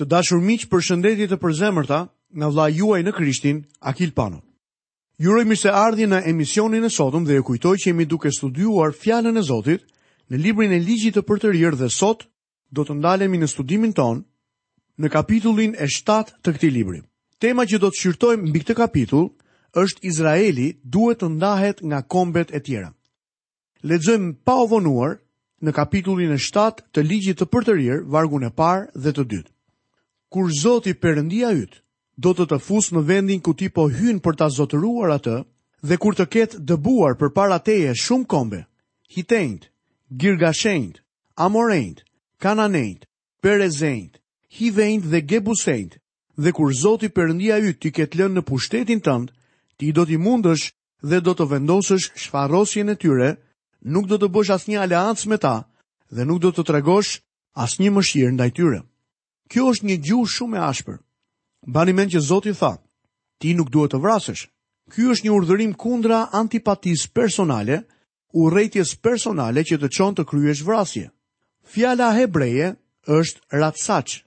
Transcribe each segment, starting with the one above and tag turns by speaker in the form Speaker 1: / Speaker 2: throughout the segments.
Speaker 1: Të dashur miq, përshëndetje të përzemërta nga vllai juaj në Krishtin, Akil Pano. Ju uroj mirëseardhje në emisionin e sotëm dhe ju kujtoj që jemi duke studiuar Fjalën e Zotit në librin e Ligjit të Përtërirë dhe sot do të ndalemi në studimin tonë në kapitullin e 7 të këtij libri. Tema që do të shqyrtojmë mbi këtë kapitull është Izraeli duhet të ndahet nga kombet e tjera. Lexojmë pa u vonuar në kapitullin e 7 të Ligjit të Përtërirë, vargun e parë dhe të dytë. Kur Zoti Perëndia yt do të të fusë në vendin ku ti po hyn për ta zotëruar atë dhe kur të ketë dëbuar përpara teje shumë kombe, Hitenjt, Girgashenjt, Amorenjt, Kananenjt, Perezenjt, Hivenjt dhe Gebusenjt, dhe kur Zoti Perëndia yt t'i ketë lënë në pushtetin tënd, ti do t'i mundësh dhe do të vendosësh shfarrosjen e tyre, nuk do të bësh asnjë aleancë me ta dhe nuk do të tregosh asnjë mëshirë ndaj tyre. Kjo është një gjuhë shumë e ashpër. Mbani mend që Zoti tha, ti nuk duhet të vrasësh. Ky është një urdhërim kundra antipatisë personale, urrejtjes personale që të çon të kryesh vrasje. Fjala hebreje është ratsach,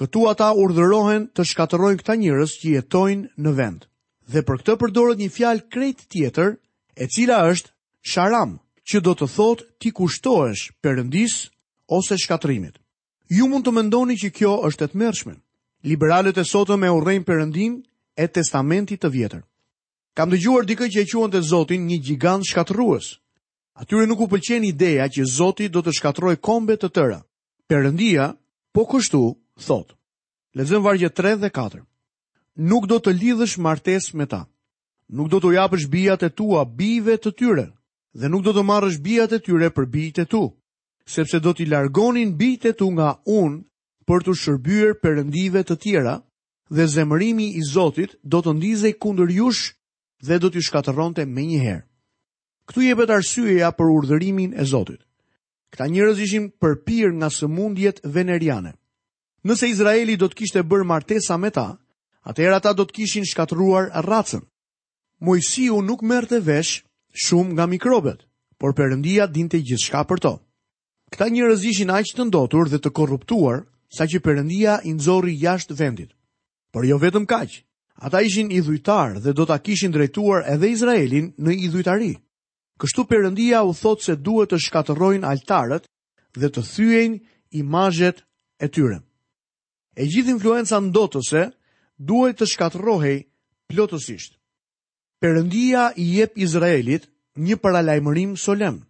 Speaker 1: Këtu ata urdhërohen të shkatërrojnë këta njerëz që jetojnë në vend. Dhe për këtë përdoret një fjalë krejt tjetër, e cila është sharam, që do të thotë t'i kushtohesh Perëndisë ose shkatërrimit. Ju mund të mendoni që kjo është e tmerrshme. Liberalët e sotëm e urrejnë Perëndinë e testamentit të vjetër. Kam dëgjuar dikë që e quante Zotin një gjigant shkatërrues. Atyre nuk u pëlqen ideja që Zoti do të shkatërrojë kombe të tëra. Perëndia po kështu thotë. Lexojmë vargjet 3 dhe 4. Nuk do të lidhësh martesë me ta. Nuk do t'u japësh bijat e tua bijve të tyre dhe nuk do të marrësh bijat e tyre për bijtë e tu, sepse do t'i largonin bijtë e tu nga unë për t'u shërbyer perëndive të tjera dhe zemërimi i Zotit do të ndizej kundër jush dhe do t'ju shkatërronte menjëherë. Këtu jepet arsyeja për urdhërimin e Zotit. Këta njerëz ishin përpirë nga sëmundjet veneriane. Nëse Izraeli do të kishte bërë martesa me ta, atëherë ata do të kishin shkatërruar racën. Moisiu nuk merrte vesh shumë nga mikrobet, por Perëndia dinte gjithçka për to. Këta njerëz ishin aq të ndotur dhe të korruptuar, saqë Perëndia i nxorri jashtë vendit. Por jo vetëm kaq, ata ishin idhujtarë dhe do ta kishin drejtuar edhe Izraelin në idhujtari. Kështu Perëndia u thotë se duhet të shkatërrojnë altarët dhe të thyejnë imazhet e tyre. E gjithë influenca ndotëse duhej të shkatërrohej plotësisht. Perëndia i jep Izraelit një paralajmërim solemn.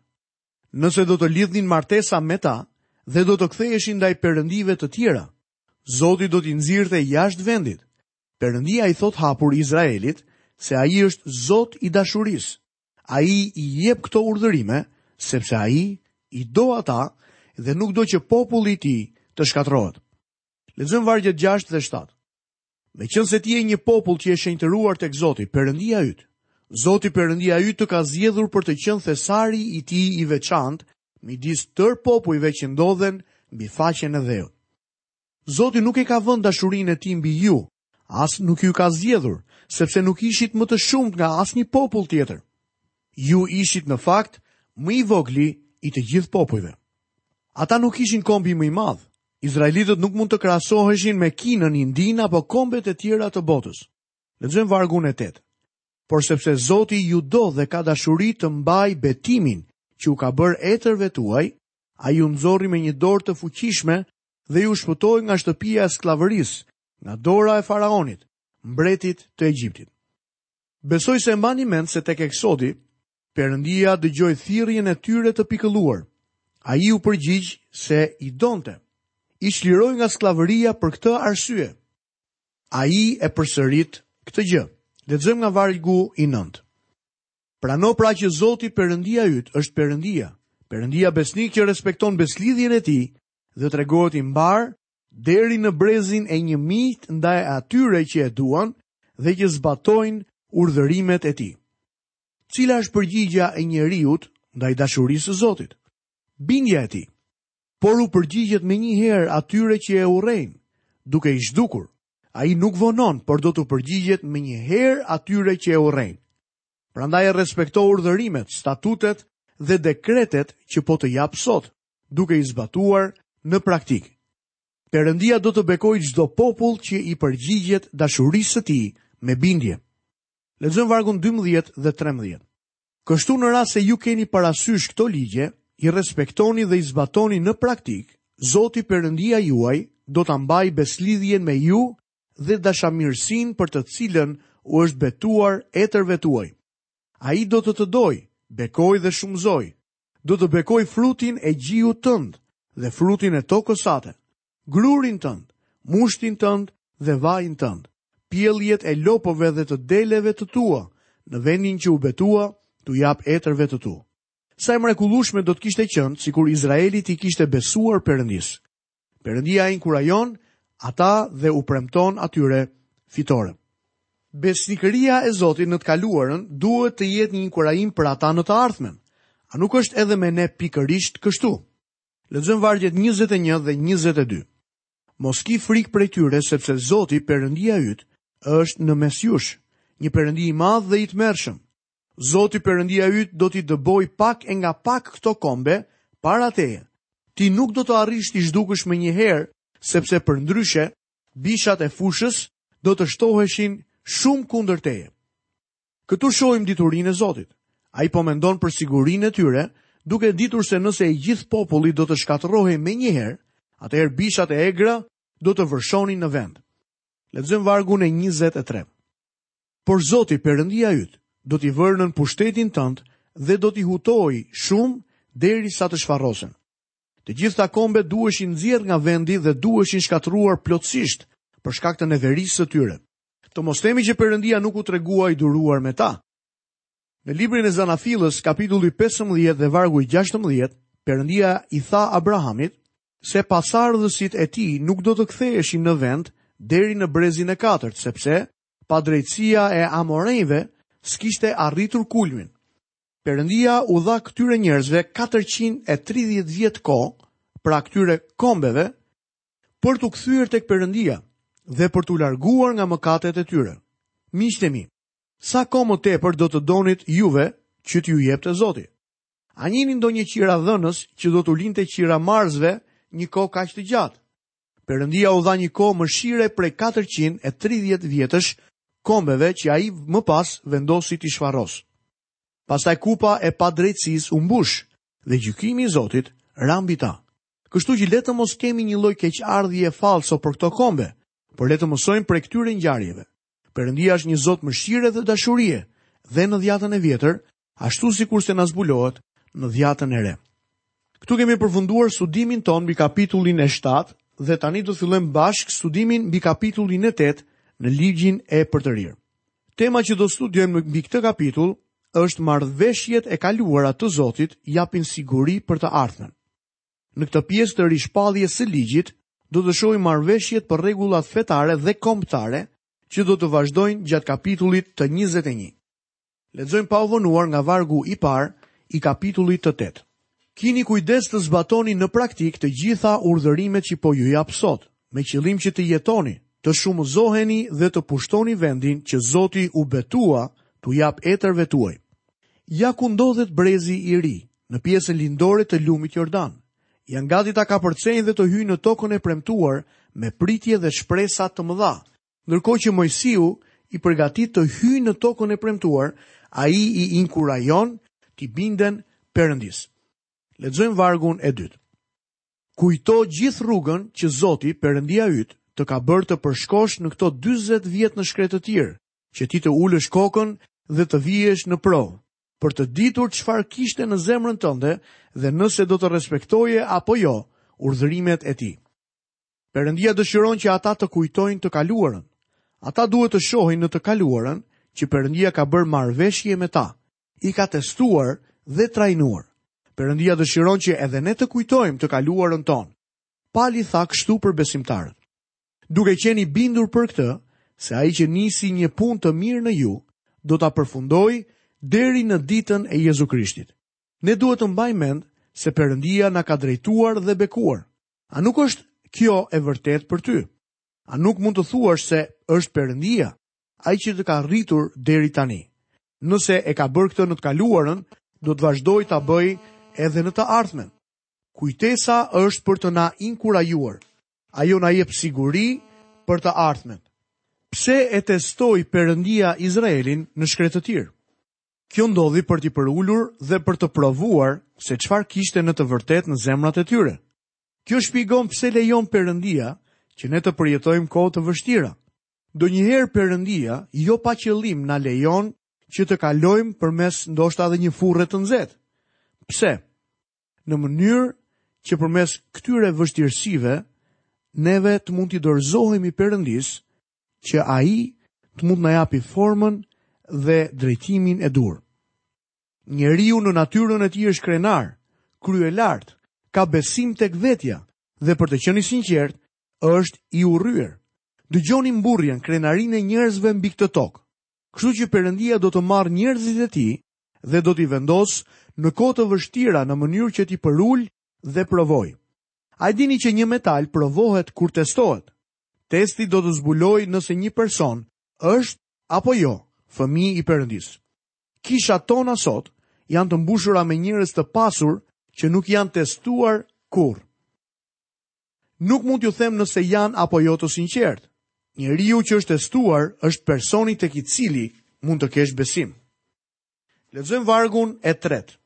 Speaker 1: Nëse do të lidhnin martesa me ta dhe do të ktheheshin ndaj perëndive të tjera, Zoti do t'i nxirrte jashtë vendit Perëndia i thotë hapur Izraelit se ai është Zot i dashurisë. Ai i jep këto urdhërime sepse ai i do ata dhe nuk do që populli i tij të shkatërrohet. Lexojmë vargjet 6 dhe 7. Meqenëse ti je një popull që është i shenjtëruar tek Zoti, Perëndia yt, Zoti Perëndia yt të ka zgjedhur për të qenë thesari i tij i veçantë midis tërë popujve që ndodhen mbi faqen e dheut. Zoti nuk e ka vënë dashurinë e tij mbi ju, as nuk ju ka zgjedhur, sepse nuk ishit më të shumtë nga asnjë popull tjetër. Ju ishit në fakt më i vogli i të gjithë popujve. Ata nuk ishin kombi më i madh. Izraelitët nuk mund të krahasoheshin me Kinën, Indinë apo kombet e tjera të botës. Lexojmë vargun e 8. Por sepse Zoti ju do dhe ka dashur të mbajë betimin që u ka bërë etërve tuaj, Ai ju nxorri me një dorë të fuqishme dhe ju shpëtoi nga shtëpia e skllavërisë, nga dora e faraonit, mbretit të Egjiptit. Besoj se e mbani mend se tek Eksodi, Perëndia dëgjoi thirrjen e tyre të pikëlluar. Ai u përgjigj se i donte. I çliroi nga skllavëria për këtë arsye. Ai e përsërit këtë gjë. Lexojmë nga vargu i 9. Prano pra që Zoti Perëndia yt është Perëndia, Perëndia besnik që respekton besëlidhjen e tij dhe tregohet i mbarë deri në brezin e njëmijtë ndaj atyre që e duan dhe që zbatojnë urdhërimet e tij. Cila është përgjigja e njeriut ndaj dashurisë së Zotit? Bindja e tij. Por u përgjigjet menjëherë atyre që e urrejnë, duke i zhdukur. Ai nuk vonon, por do t'u përgjigjet menjëherë atyre që e urrejnë. Prandaj respekto urdhërimet, statutet dhe dekretet që po të jap sot, duke i zbatuar në praktikë. Perëndia do të bekojë çdo popull që i përgjigjet dashurisë së tij me bindje. Lexojmë vargun 12 dhe 13. Kështu në rast se ju keni parasysh këto ligje, i respektoni dhe i zbatoni në praktikë, Zoti Perëndia juaj do ta mbajë besëlidhjen me ju dhe dashamirësinë për të cilën u është betuar etërve tuaj. Ai do të të dojë, bekojë dhe shumëzojë, do të bekojë frutin e gjirit tënd dhe frutin e tokës sate, grurin tënd, mushtin tënd dhe vajin tënd, pjelljet e lopëve dhe të deleve të tua, në vendin që u betua, t'u japë etërve të tu. Sa e mrekullueshme do të kishte qenë, sikur Izraeli t'i kishte besuar Perëndisë. Perëndia e inkurajon ata dhe u premton atyre fitore. Besnikëria e Zotit në të kaluarën duhet të jetë një inkurajim për ata në të ardhmen. A nuk është edhe me ne pikërisht kështu? Lexojmë vargjet 21 dhe 22. Mos ki frikë prej tyre sepse Zoti Perëndia yt është në mes jush, një Perëndi i madh dhe i tmerrshëm, Zoti Perëndia yt do t'i dëbojë pak e nga pak këto kombe para teje. Ti nuk do të arrish t'i zhdukësh menjëherë, sepse përndryshe bishat e fushës do të shtoheshin shumë kundër teje. Këtu shohim diturinë e Zotit. Ai po mendon për sigurinë e tyre, duke ditur se nëse i gjithë populli do të shkatërrohej menjëherë, atëherë bishat e egra do të vërshonin në vend. Lexojmë vargun e 23. Por Zoti, Perëndia yt, do t'i vërë nën pushtetin tënd dhe do t'i hutojë shumë derisa të shfarrosen. Të gjithë këta kombe duheshin nxjerrë nga vendi dhe duheshin shkatërruar plotësisht për shkak të neverisë së tyre. Të mos themi që Perëndia nuk u tregua i duruar me ta. Në librin e Zanafillës, kapitulli 15 dhe vargu i 16, Perëndia i tha Abrahamit se pasardhësit e tij nuk do të ktheheshin në vend deri në brezin e katërt, sepse Padrejtësia e amorenjve s'kishte arritur kulmin. Perëndia u dha këtyre njerëzve 430 vjet kohë, pra këtyre kombeve, për t'u kthyer tek Perëndia dhe për t'u larguar nga mëkatet e tyre. Miqtë e mi, sa kohë më tepër do të donit juve që t'ju jepte Zoti? A njihni ndonjë qiradhënës që do t'u linte qiramarrësve një kohë kaq të gjatë? Perëndia u dha një kohë mëshire prej 430 vjetësh kombeve që ai më pas vendosi t'i shfarrosë. Pastaj kupa e padrejtësisë u mbush dhe gjykimi i Zotit ra mbi ta. Kështu që le të mos kemi një lloj keqardhje fallso për këto kombe, por le të mësojmë prej këtyre ngjarjeve. Perëndia është një Zot mëshire dhe dashurie, dhe në Dhjatën e Vjetër, ashtu sikurse na zbulohet në Dhjatën e Re. Këtu kemi përfunduar studimin tonë mbi kapitullin e 7 dhe tani do fillojmë bashkë studimin mbi kapitullin e 8 në ligjin e përtërirë. Tema që do studiojmë mbi këtë kapitull është marrëveshjet e kaluara të Zotit japin siguri për të ardhmen. Në këtë pjesë të rishpalljes së ligjit, do të shohim marrëveshjet për rregullat fetare dhe kombëtare që do të vazhdojnë gjatë kapitullit të 21. Lexojmë pa u vonuar nga vargu i parë i kapitullit të 8. Kini kujdes të zbatoni në praktikë të gjitha urdhërimet që po ju jap sot, me qëllim që të jetoni, të shumëzoheni dhe të pushtoni vendin që Zoti u betua t'u japë etërve tuaj. Ja ku ndodhet brezi i ri, në pjesën lindore të lumit Jordan. Janë gati ta kapërcejnë dhe të hyjnë në tokën e premtuar me pritje dhe shpresa të mëdha. Ndërkohë që Moisiu i përgatit të hyjnë në tokën e premtuar, ai i inkurajon t'i binden Perëndisë. Lexojmë vargun e dytë. Kujto gjithë rrugën që Zoti, Perëndia yt, të ka bërë të përshkosh në këto 40 vjet në shkretëtirë, që ti të ulësh kokën dhe të vihesh në provë. për të ditur çfarë kishte në zemrën tënde dhe nëse do të respektoje apo jo urdhërimet e tij. Perëndia dëshiron që ata të kujtojnë të kaluarën. Ata duhet të shohin në të kaluarën që Perëndia ka bërë marrëveshje me ta, i ka testuar dhe trajnuar. Perëndia dëshiron që edhe ne të kujtojmë të kaluarën tonë. Pali tha kështu për besimtarët. duke qenë i bindur për këtë se ai që nisi një punë të mirë në ju, do ta përfundojë deri në ditën e Jezu Krishtit. Ne duhet të mbajmë mend se Perëndia na ka drejtuar dhe bekuar. A nuk është kjo e vërtetë për ty? A nuk mund të thuash se është Perëndia ai që të ka rritur deri tani? Nëse e ka bërë këtë në të kaluarën, do të vazhdojë ta bëjë edhe në të ardhmen. Kujtesa është për të na inkurajuar. Ajo na jep siguri për të ardhmen. Pse e testoi Perëndia Izraelin në shkretëtirë? Kjo ndodhi për t'i përulur dhe për të provuar se çfarë kishte në të vërtetë në zemrat e tyre. Kjo shpjegon pse lejon Perëndia që ne të përjetojmë kohë të vështira. Ndonjëherë Perëndia jo pa qëllim na lejon që të kalojmë përmes ndoshta edhe një furre të nxehtë. Pse? në mënyrë që përmes këtyre vështirësive neve të mund t'i dorëzohemi Perëndisë që ai të mund të na japi formën dhe drejtimin e duhur. Njeriu në natyrën e tij është krenar, kryelartë, ka besim tek vetja dhe për të qenë i sinqertë, është i urryer. Dëgjoni mburrjen krenarinë e njerëzve mbi këtë tokë. Kështu që Perëndia do të marrë njerëzit e tij dhe do t'i vendosë në kohë të vështira në mënyrë që t'i përulë dhe provojë. A e dini që një metal provohet kur testohet? Testi do të zbulojë nëse një person është apo jo fëmijë i Perëndisë. Kishat tona sot janë të mbushura me njerëz të pasur që nuk janë testuar kurrë. Nuk mund t'ju them nëse janë apo jo të sinqertë. Njeriu që është testuar është personi tek i cili mund të kesh besim. Lexojmë vargun e tretë.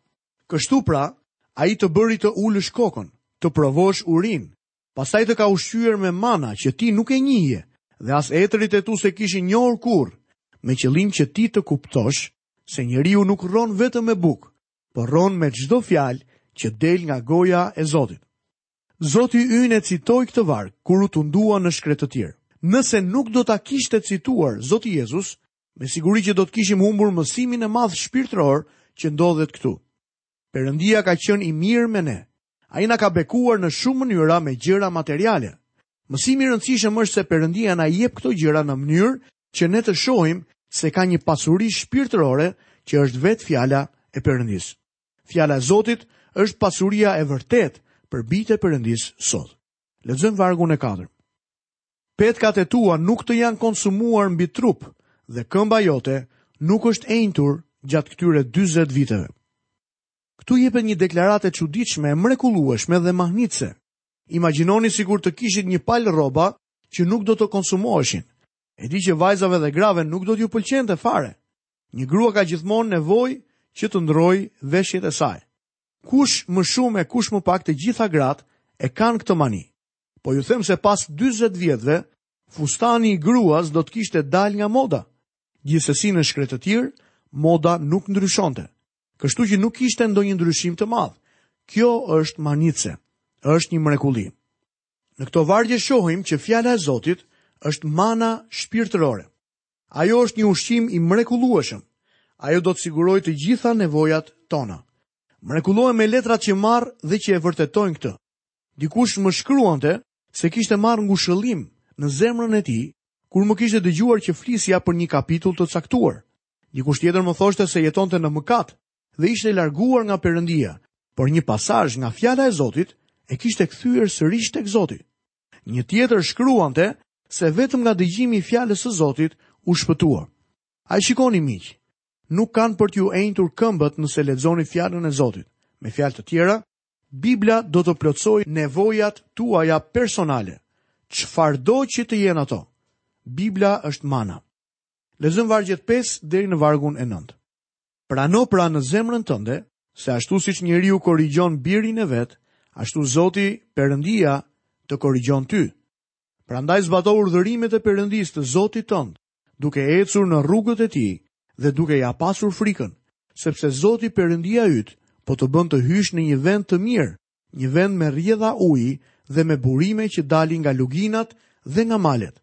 Speaker 1: Kështu pra, ai të bëri të ulësh kokën, të provosh urinë, pastaj të ka ushqyer me mana që ti nuk e njihje dhe as etërit e tu s'e kishin njohur kurrë, me qëllim që ti të kuptosh se njeriu nuk rron vetëm me bukë, por rron me çdo fjalë që del nga goja e Zotit. Zoti ynë e citoi këtë varg kur u tundua në shkretëtirë. Nëse nuk do ta kishte cituar Zoti Jezus, me siguri që do të kishim humbur mësimin e madh shpirtëror që ndodhet këtu. Perëndia ka qenë i mirë me ne. Ai na ka bekuar në shumë mënyra me gjëra materiale. Mësimi i rëndësishëm është se Perëndia na i jep këto gjëra në mënyrë që ne të shohim se ka një pasuri shpirtërore që është vetë fjala e Perëndisë. Fjala e Zotit është pasuria e vërtetë për bijtë e Perëndisë sot. Lexojmë vargun e katërt. Petkat e tua nuk të janë konsumuar mbi trup dhe këmba jote nuk është enjtur gjatë këtyre 40 viteve. Këtu jepet një deklaratë e çuditshme, e mrekullueshme dhe mahnitëse. Imagjinoni sikur të kishit një palë rroba që nuk do të konsumoheshin. E di që vajzave dhe grave nuk do t'u pëlqente fare. Një grua ka gjithmonë nevojë që të ndërrojë veshjet e saj. Kush më shumë e kush më pak të gjitha gratë e kanë këtë mani. Po ju them se pas 40 vjetëve, fustani i gruas do të kishte dalë nga moda. Gjithsesi në shkretëtirë, moda nuk ndryshonte. Kështu që nuk kishte ndonjë ndryshim të madh. Kjo është mahnitëse, është një mrekulli. Në këto vargje shohim që fjala e Zotit është mana shpirtërore. Ajo është një ushqim i mrekullueshëm. Ajo do të sigurojë të gjitha nevojat tona. Mrekullohem me letrat që marr dhe që e vërtetojnë këtë. Dikush më shkruante se kishte marrë ngushëllim në zemrën e tij kur më kishte dëgjuar që flisja për një kapitull të caktuar. Dikush tjetër më thoshte se jetonte në mëkat dhe ishte larguar nga Perëndia, por një pasazh nga fjala e Zotit e kishte kthyer sërish tek Zoti. Një tjetër shkruante se vetëm nga dëgjimi i fjalës së Zotit u shpëtua. A e shikoni miq, nuk kanë për t'ju enjtur këmbët nëse lexoni fjalën e Zotit. Me fjalë të tjera, Bibla do të plotësojë nevojat tuaja personale, çfarëdo që të jenë ato. Bibla është mana. Lexojmë vargjet 5 deri në vargun e 9. Prano pra në zemrën tënde se ashtu siç njeriu korrigjon birin e vet, ashtu Zoti Perëndia të korrigjon ty. Prandaj zbato urdhërimet e Perëndisë të Zotit tënd, duke ecur në rrugët e tij dhe duke ia pasur frikën, sepse Zoti Perëndia yt po të bën të hysh në një vend të mirë, një vend me rrjedha uji dhe me burime që dalin nga luginat dhe nga malet.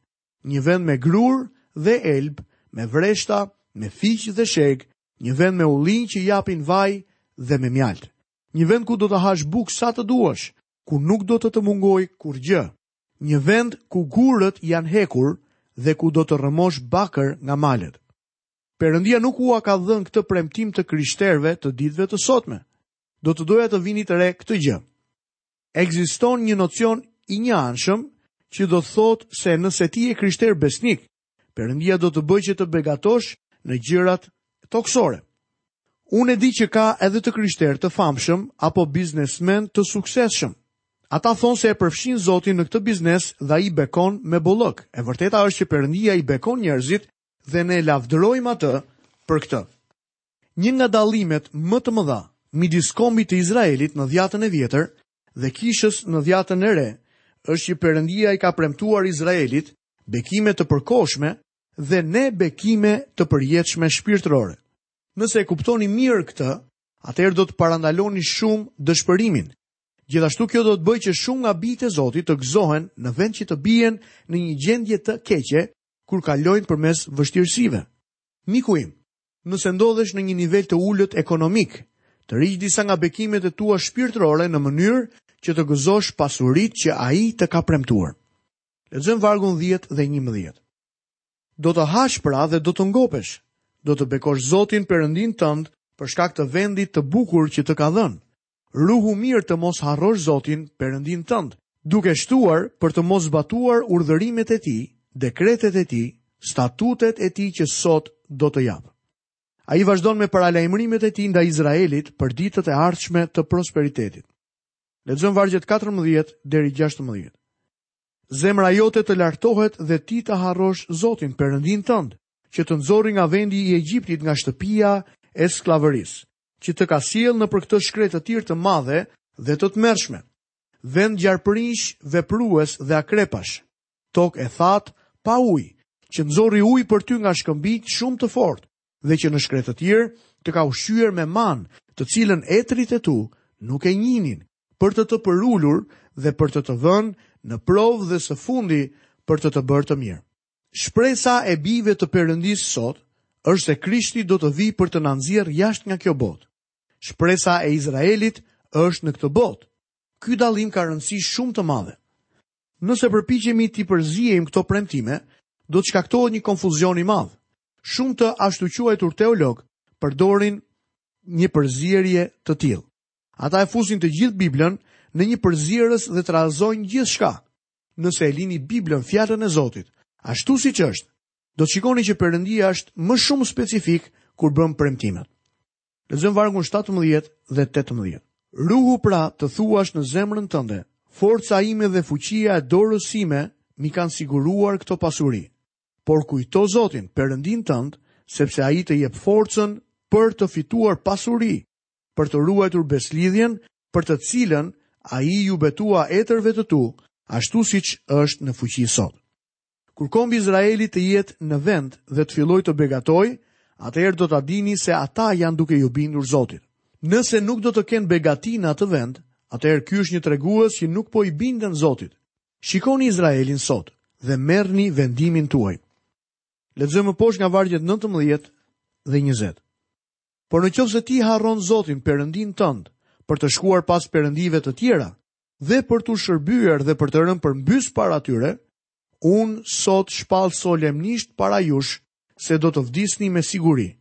Speaker 1: Një vend me grurë dhe elb, me vreshta, me fiq dhe shegë, një vend me ullinj që japin vaj dhe me mjaltë. Një vend ku do të hash bukë sa të duash, ku nuk do të të mungojë kurrgjë. Një vend ku gurët janë hekur dhe ku do të rrëmosh bakër nga malet. Perëndia nuk ua ka dhënë këtë premtim të krishterëve të ditëve të sotme. Do të doja të vinit re këtë gjë. Ekziston një nocion i njëanshëm që do të thotë se nëse ti je i krishterë besnik, Perëndia do të bëjë që të begatosh në gjërat tokësore. Unë e di që ka edhe të krishterë të famshëm apo biznesmenë të suksesshëm. Ata thonë se e përfshinë Zotin në këtë biznes dhe ai bekon me bollëk. E vërteta është që Perëndia i bekon njerëzit dhe ne lavdërojmë atë për këtë. Një nga dallimet më të mëdha midis kombit të Izraelit në Dhjatën e Vjetër dhe Kishës në Dhjatën e Re është që Perëndia i ka premtuar Izraelit bekime të përkohshme dhe neve bekime të përjetshme shpirtërore. Nëse e kuptoni mirë këtë, atëherë do të parandaloni shumë dëshpërimin. Gjithashtu kjo do të bëjë që shumë nga bijtë e Zotit të gëzohen në vend që të bien në një gjendje të keqe kur kalojnë përmes vështirësive. Miku im, nëse ndodhesh në një nivel të ulët ekonomik, tërhiq disa nga bekimet e tua shpirtërore në mënyrë që të gëzosh pasuritë që Ai të ka premtuar. Lexojmë vargun dhjetë dhe njëmbëdhjetë. Do të hash pra dhe do të ngopesh, do të bekosh Zotin Perëndinë tënd për shkak të vendit të bukur që të ka dhënë, Ruhu mirë të mos harrosh Zotin, Perëndinë tënd, duke shtuar për të mos zbatuar urdhërimet e Tij, dekretet e Tij, statutet e Tij që sot do të jap. Ai vazhdon me paralajmërimet e Tij ndaj Izraelit për ditët e ardhshme të prosperitetit. Lexojmë vargjet 14 deri 16. Zemra jote të lartohet dhe ti të harrosh Zotin, Perëndinë tënd, që të nxorri nga vendi i Egjiptit nga shtëpia e skllavërisë, që të ka sjellë nëpër këtë shkretëtirë të madhe dhe të tmerrshme. Vend gjarpërinjsh veprues dhe akrepash, tokë e thatë, pa ujë, që nxorri ujë për ty nga shkëmbi të shumë të fortë dhe që në shkretëtirë të ka ushqyer me manë, të cilën etërit e tu nuk e njihnin, për të të përulur dhe për të të vënë në provë dhe së fundi për të të bërë të mirë. Shpresa e bijve të Perëndisë sot është se Krishti do të vijë për të na nxjerrë jashtë nga kjo botë. Shpresa e Izraelit është në këtë botë. Ky dallim ka rëndësi shumë të madhe. Nëse përpiqemi t'i përziejmë këto premtime, do të shkaktohet një konfuzion i madh. Shumë të ashtuquajtur teologë përdorin një përzierje të tillë. Ata e fusin të gjithë Biblën në një përzierës dhe trazojnë gjithçka. nëse e lini Biblën, fjalën e Zotit, ashtu siç është, do të shikoni që Perëndia është më shumë specifik kur bën premtimet. Lexojmë vargun 17 dhe 18. Ruhu pra të thuash në zemrën tënde, forca ime dhe fuqia e dorës sime m'i kanë siguruar këto pasuri. Por kujto Zotin, Perëndinë tënd, sepse ai të jep forcën për të fituar pasuri, për të ruajtur besëlidhjen për të cilën ai iu betua etërve të tu, ashtu siç është në fuqi sot. Kur kombi izraelit të jetë në vend dhe të fillojë të begatojë, atëherë do ta dini se ata janë duke iu bindur Zotit. Nëse nuk do të kenë begati në atë vend, atëherë ky është një tregues që nuk po i binden Zotit. Shikoni Izraelin sot dhe merrni vendimin tuaj. Lexojmë më poshtë nga vargjet 19 dhe 20. Por në qoftë se ti harron Zotin Perëndinë tënd për të shkuar pas perëndive të tjera dhe për t'u shërbyer dhe për të rënë përmbys para tyre, unë sot shpall solemnisht para jush se do të vdisni me siguri.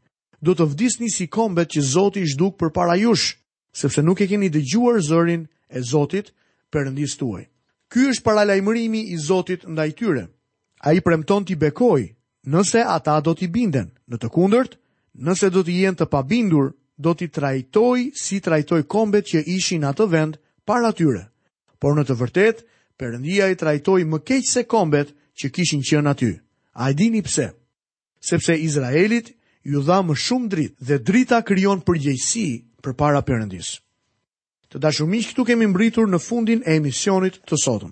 Speaker 1: Do të vdisni si kombet që Zoti zhduk përpara jush, Sepse nuk e keni dëgjuar zërin e Zotit, Perëndisë tuaj. Ky është paralajmërimi i Zotit ndaj tyre. Ai premton t'i bekojë, nëse ata do t'i binden. Në të kundërt, nëse do t'i jenë të pabindur, do t'i trajtojë si trajtoi kombet që ishin në atë vend para tyre. Por në të vërtetë, Perëndia i trajtoi më keq se kombet që kishin qenë aty. A e dini pse? Sepse Izraelit iu dha më shumë dritë dhe drita krijon përgjegjësi përpara Perëndisë. Të dashur miq, këtu kemi mbërritur në fundin e emisionit të sotëm.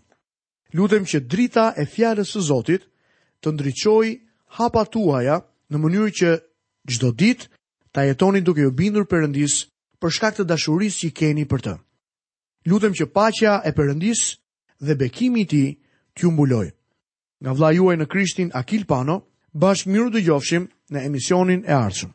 Speaker 1: Lutem që drita e fjalës së Zotit të ndriçojë hapat tuaj në mënyrë që çdo ditë ta jetoni duke iu bindur Perëndisë për shkak të dashurisë që keni për të. Lutem që paqja e Perëndisë dhe bekimi i tij t'ju mbulojë. Nga vëllai juaj në Krishtin Akil Pano, bashkë mirudëgjofshim në emisionin e ardhshëm.